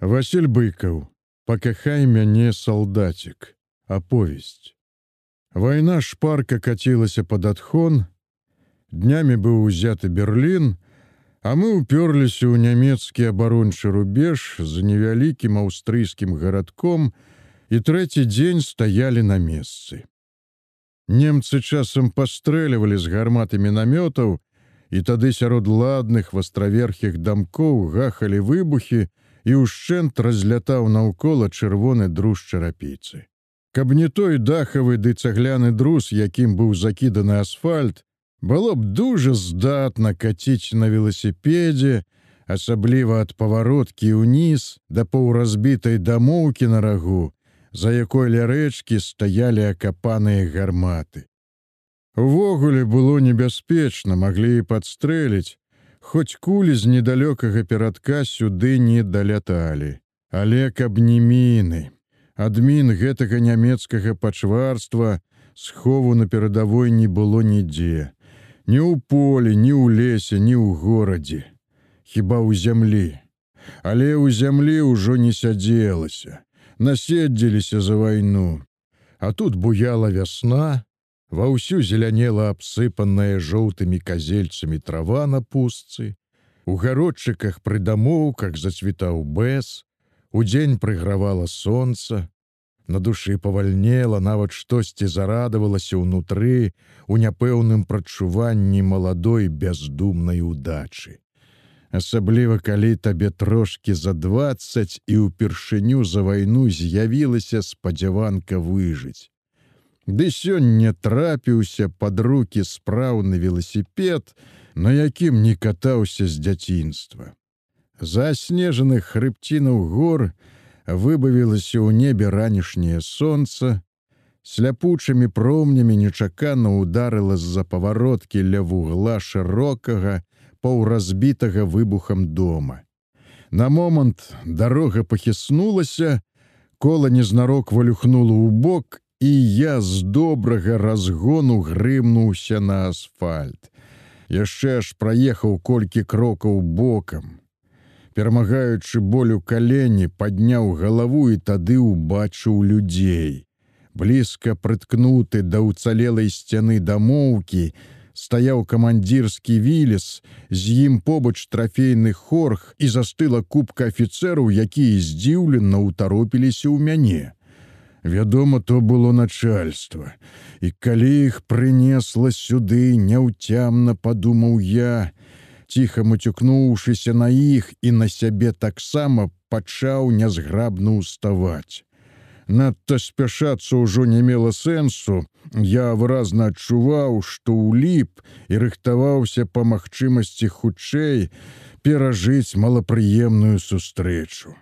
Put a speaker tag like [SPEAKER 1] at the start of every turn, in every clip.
[SPEAKER 1] Васіль быкаў, пакахай мяне салдацік, аповесць. Вайна шпарка кацілася пад адхон, Днямі быў узяты Берлін, а мы ўпёрліся ў нямецкі абарончы рубеж з невялікім аўстрыйскім гарадком і трэці дзень стаялі на месцы. Немцы часам пастрэлівалі з гарматы мінамётаў, і тады сярод ладных вастраверхіх дамкоў гахалі выбухі, і ўшчэнт разлятаў наўкола чырвоны друз чарапіцы. Каб не той дахавы ды цагляны друз, якім быў закіданы асфальт, было б дужа здатна каціць на веласіпедзе, асабліва ад павароткі ўніз да паўразбітай дамоўкі на рагу, за якой ля рэчкі стаялі акапаныя гарматы. Увогуле было небяспечна, маглі і падстрэліць, Хоць кулі з недалёкага перадка сюды не даляталі, але каб не міны. Адмін гэтага нямецкага пачварства схову на перадавой не было нідзе. Ні ў полі, ні ў лесе, ні ў горадзе. Хіба ў зямлі. Але ў зямлі ўжо не сядзелася, наседдзіліся за вайну. А тут буяла вясна, Ва ўсю зелянела абсыпаная жоўтымі казельцамі трава на пустцы. У гародчыках пры дамоўках зацвітаў бэс, Удзень прыгравала сонца. На душы павальнела, нават штосьці зарадавалася ўнутры у няпэўным прадчуванні маладой бяздумнай удачы. Асабліва калі табе трошкі за двадцать і ўпершыню за вайну з'явілася спадзяванка выжыць. Ды сёння трапіўся пад руки спраўны веласіпед, на якім не катаўся з дзяцінства. За аснежаных хрыбцінаў гор выбавілася ў небе ранішняе сонца, сляпучымі промнямі нечакана ударыла з-за павароткі ля вугла шырокага, паўразбітага выбухам дома. На момант дарога пахіснулася, кола незнарок валюхнула ў бок і я з добрага разгону грымнуўся на асфальт. Яшчэ ж праехаў колькі крокаў бокам. Перамагаючы болю калені, падняў галаву і тады ўбачыў людзей. Блізка прыткнуты да ўцалелай сцяны дамоўкі, стаяў камандзірскі вілес, з ім побач трафейны хорх і застыла кубка афіцэраў, якія здзіўлена ўтаропіліся ў мяне. Вядома, то было начальство. І калі іх прынесла сюды, няўцямна падумаў я, ціха муцюкнуўшыся на іх і на сябе таксама пачаў нязграбна ўставаць. Надта спяшацца ўжо не мела сэнсу, я выразна адчуваў, што ўліп і рыхтаваўся па магчымасці хутчэй перажыць малапрыемную сустрэчу.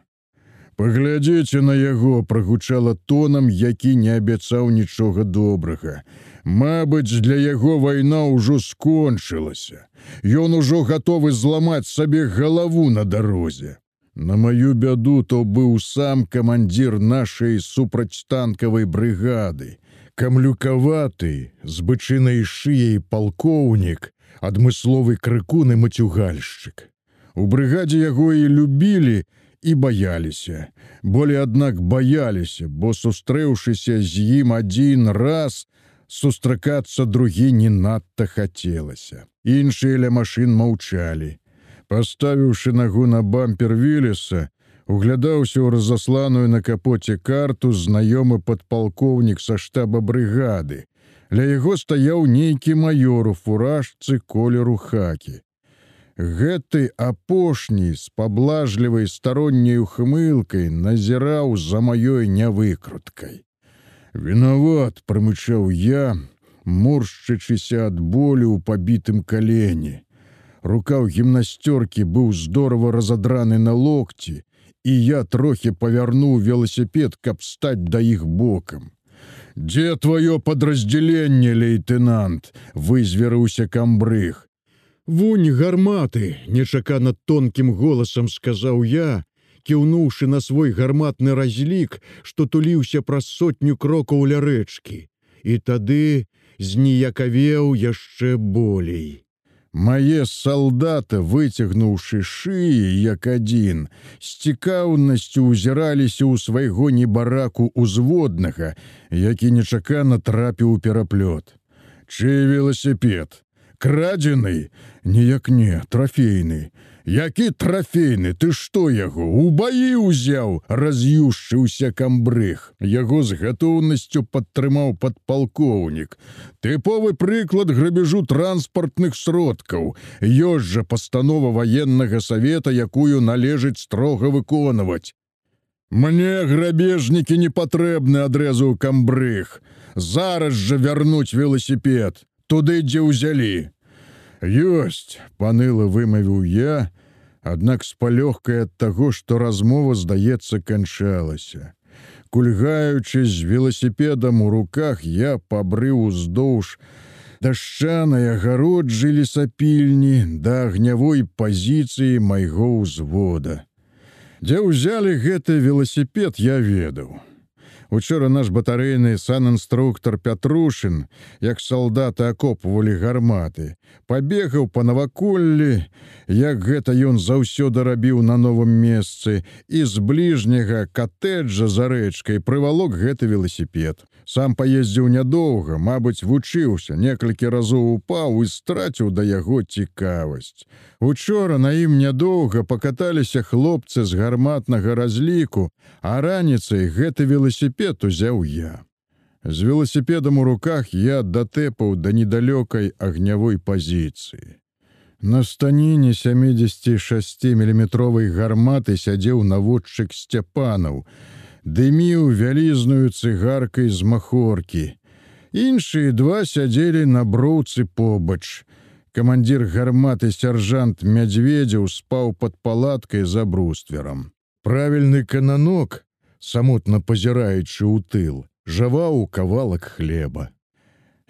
[SPEAKER 1] Паглядзіце на яго, прагучала тонам, які не абяцаў нічога добрага. Мабыць, для яго вайна ўжо скончылася. Ён ужо гатовы зламаць сабе галаву на дарозе. На маю бяду то быў сам камандзір нашай супрацьтанкавай брыгады. Камлюкаваты, з бычынай шыяй палкоўнік, адмысловы крыкун і мацюгальшчык. У брыгадзе яго і любілі, і баяліся. Болей аднак баяліся, бо сустрэўшыся з ім адзін раз, сустракацца другі не надта хацелася. Іншыя ля машын маўчалі. Паставіўшы нагу на бампер вілеса, углядаўся ў разасланую на капоце карту знаёмы падпалкоўнік са штаба брыгады. Ля яго стаяў нейкі маёр у фуражцы колеру хакі. Гэты апошні з паблажлівай старонняй ухмылкай назіраў за маёй нявыкруткай. Вінават прымычаў я, моршчычыся ад болю ў пабітым калені. Рука ў гімнасцёркі быў здорава разадраны на локці, і я трохі павярнуў веласіпед, каб стаць да іх бокам. Дзе тваё падраздзяленне, лейтенант, вызверыўся камбрыг.
[SPEAKER 2] Вунь гарматы, нечакана тонкім голасам сказаў я, кіўнуўшы на свой гарматны разлік, што туліўся праз сотню крокаў ля рэчкі. І тады зніякавеў яшчэ болей.
[SPEAKER 1] Мае салдата, выцягнуўшы шыі, як адзін, з цікаўнасцю ўзіраліся ў свайго небараку узводнага, які нечакана трапіў у пераплёт. Чый веласіпед, крадзены, ніяк не трафейны, Які трафейны, ты што яго у баі ўзяў, раз'юшчыўся камбрых. Яго з гатоўнасцю падтрымаў падпалкоўнік. Тыповы прыклад грабежу транспартных сродкаў. Ёсць жа пастанова ваеннага савета, якую належыць строга выконваць. Мне грабежнікі не патрэбны адрэзу камбрых. Зараз жа вярнуць веласіпед, туды, дзе ўзялі. Ёсць, паныла вымавіў я, аднак з палёгкай ад таго, што размова, здаецца, канчалася. Кульгаючы з веласіпедам у руках, я пабрыў уздоўж дашчанай агароджы лесапільні да агнявой пазіцыі майго ўзвода. Дзе ўзялі гэты веласіпед, я ведаў. Учора наш батарэйны санінструктор Пятрушын, як салдаты акопвалі гарматы, пабегаў па наваколлі, як гэта ён заўсёды рабіў на новым месцы, і з бліжняга катэджа за рэчкай прывалок гэты веласіпед. Сам паездзіў нядоўга, мабыць, вучыўся, некалькі разоў упаў і страціў да яго цікавасць. Учора на ім нядоўга пакаталіся хлопцы з гарматнага разліку, а раніцай гэты веласіпед узяў я. З веласіпедам у руках я датэпаў да недалёкай агнявой пазіцыі. На станіне 76 міліметровай гарматы сядзеў наводчык сцяпанаў, дыміў вялізную цыгаркай з махоркі. Іншыя два сядзелі на броўцы побач. Камандзір гарматы сяржант мядзведзяў спаў пад палаткай за брустверам. Правільны кананок, самотна пазіраючы ў тыл, жаваў кавалак хлеба.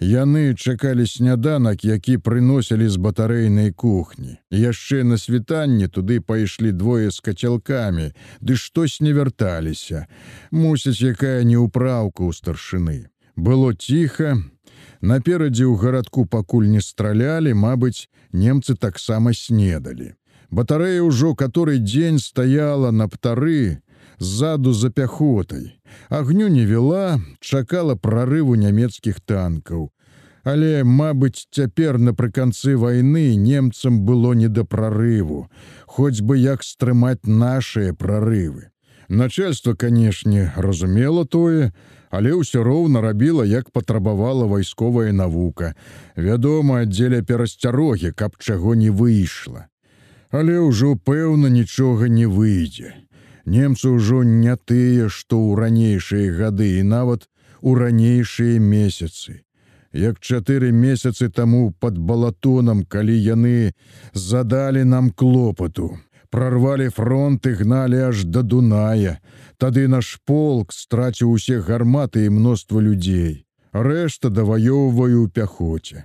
[SPEAKER 1] Яны чакалі сняданак, які прыносілі з батарэйнай кухні. Яшчэ на світанне туды пайшлі двое з кацялкамі, ды штось не вярталіся. Мусіць, якая неўпраўка ў старшыны. Было ціха. Наперадзе ў гарадку пакуль не стралялі, мабыць, немцы таксама снедалі. Батарэя ўжо каторы дзень стаяла на птары, ззаду за пяхотай. Агню не вела, чакала прарыву нямецкіх танкаў. Але, мабыць, цяпер напрыканцы вайны немцам было не да прарыву, хоць бы як стрымаць нашыя прарывы. Начальство, канешне, разумела тое, але ўсё роўна рабіла, як патрабавала вайсковая навука. Вядома, дзеля перасцярогі, каб чаго не выйшла. Але ўжо пэўна нічога не выйдзе. Немцы ўжо не тыя, што ў ранейшыя гады і нават у ранейшыя месяцы. Як чатыры месяцы таму пад балатонам, калі яны задалі нам клопату, прорвалі фронт і гналі аж да Дуная, Тады наш полк страціў усе гарматы і мноства людзей. Рэшта даваёўваю ў пяхоце.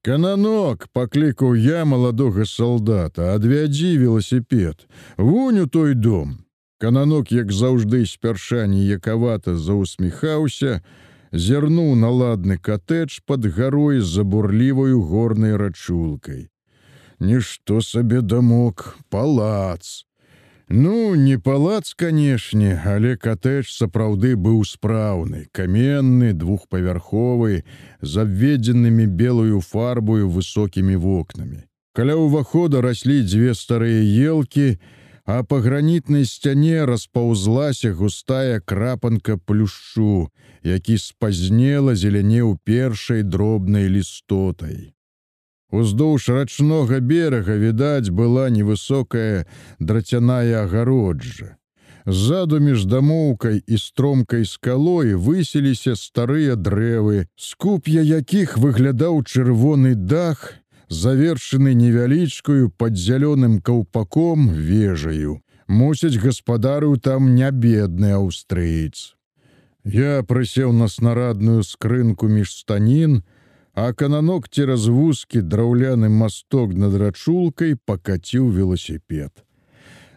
[SPEAKER 1] Кананок паклікаў я маладога салдата, адвядзі веласіпед, вунь у той дом. Кананок, як заўжды спярша ніякавата заусміхаўся, зірнуў на ладны катэдж пад гарой з забурліваю горнай рачулкай. Нішто сабе дамок, палац. Ну, не палац, канешне, але катэдж сапраўды быў спраўны, каменны, двухпавярховы, з абведзенымі белую фарбою высокімі вокнамі. Каля ўвахода раслі дзве старыя елкі, а па гранітнай сцяне распаўзлася густая крапанка плюшчу, які спазнела зелянеў першай дробнай лістотай. Уздоўж рачнога берага відаць была невысокая драцяная агароджа. Ззаду між дамоўкай і стромкай скалой высіліся старыя дрэвы, скуп'я якіх выглядаў чырвоны дах, завершаны невялічкаю под зялёным каўпаком вежаю. Мусіць гаспадарыў там не бедны аўстрыец. Я прысеў на снарадную скрынку між станін, а кананок цераз вузкі драўляны масток над рачулкай пакаціў веласіпед.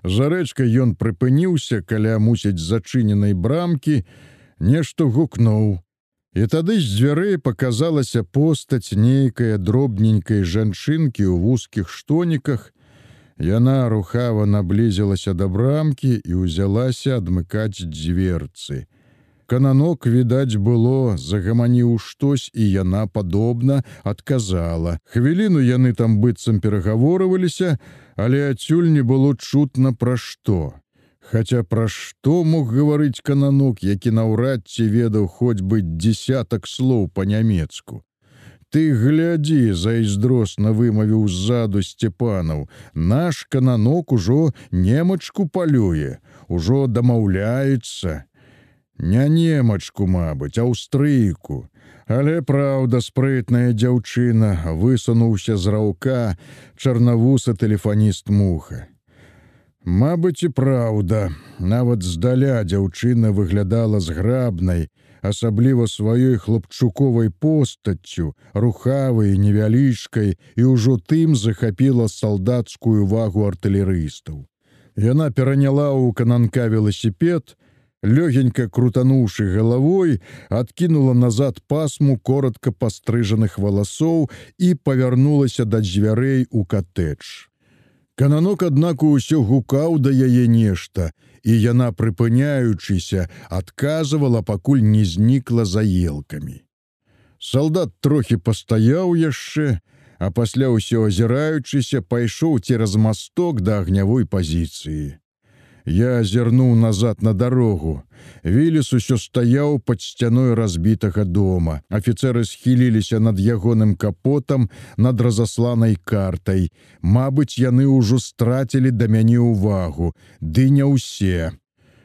[SPEAKER 1] За рэчкай ён прыпыніўся каля мусіць зачыненай брамкі, нешта гукнуў: І тады з дзвярэй паказалася постаць нейкая дробненькай жанчынкі ў вузкіх штоніках. Яна рухава наблізілася да брамкі і ўзялася адмыкаць дзверцы. Кананок, відаць, было, загаманіў штось, і яна падобна адказала. Хвіліну яны там быццам перагаворываліся, але адсюль не было чутна пра што. Хаця пра што мог гаварыць кананок, які наўрад ці ведаў хоць бы десятак слоў па-нямецку. Ты глядзі, зайздросна вымавіў ззаду сцепанаў. Наш кананок ужо немачку палюе, ужо дамаўляецца. Не немачку, мабыць, аўстрыйку. Але праўда, спрытная дзяўчына высунуўся з раўка чарнавуса тэлефаніст муха. Мабыць, і праўда, нават здаля дзяўчына выглядала зграбнай, асабліва сваёй хлопчуковай постаццю, рухавай, невялічкай і ўжо тым захапіла салдацкую вагу артылерыстаў. Яна пераняла ў кананка веласіпед, лёгенька крутануўшы галавой, адкінула назад пасму коротко пастрыжаных валасоў і павярнулася да дзвярэй у катэдж. Кананок, аднак усё гукаў да яе нешта, і яна, прыпыняючыся, адказвала, пакуль не знікла за елкамі. Салдат трохі пастаяў яшчэ, а пасля ўсё азіраючыся, пайшоў цераз масток да агнявой пазіцыі. Я азірнуў назад на дарогу. Віліс усё стаяў пад сцяной разбітага дома. Афіцеры схіліліся над ягоным капотам над разасланай картай. Мабыць, яны ўжо страцілі да мяне ўвагу, ды не ўсе.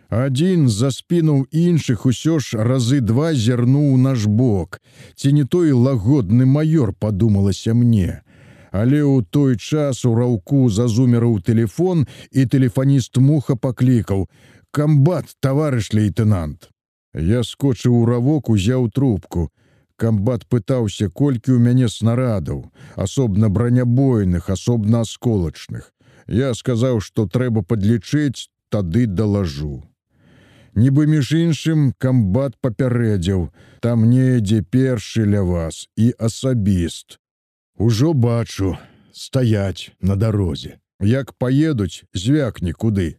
[SPEAKER 1] Адзін за спінуў іншых усё ж разы два зірнуў наш бок. Ці не той лагодны маёр падумалася мне. Але ў той час у раўку зазумераў телефон і тэлефаніст муха паклікаў: « Камбат, таварыш лейтенант. Я скочыў у равок, узяў трубку. Камбат пытаўся, колькі ў мяне снарадаў, асобна бранябойных, асобна асколачных. Я сказаў, што трэба падлічыць, тады далажу. Нібы між іншым камбат папярэдзіў, там недзе першы ля вас і асабіст. Ужо бачу, стаяць на дарозе. Як паедуць, звякні куды.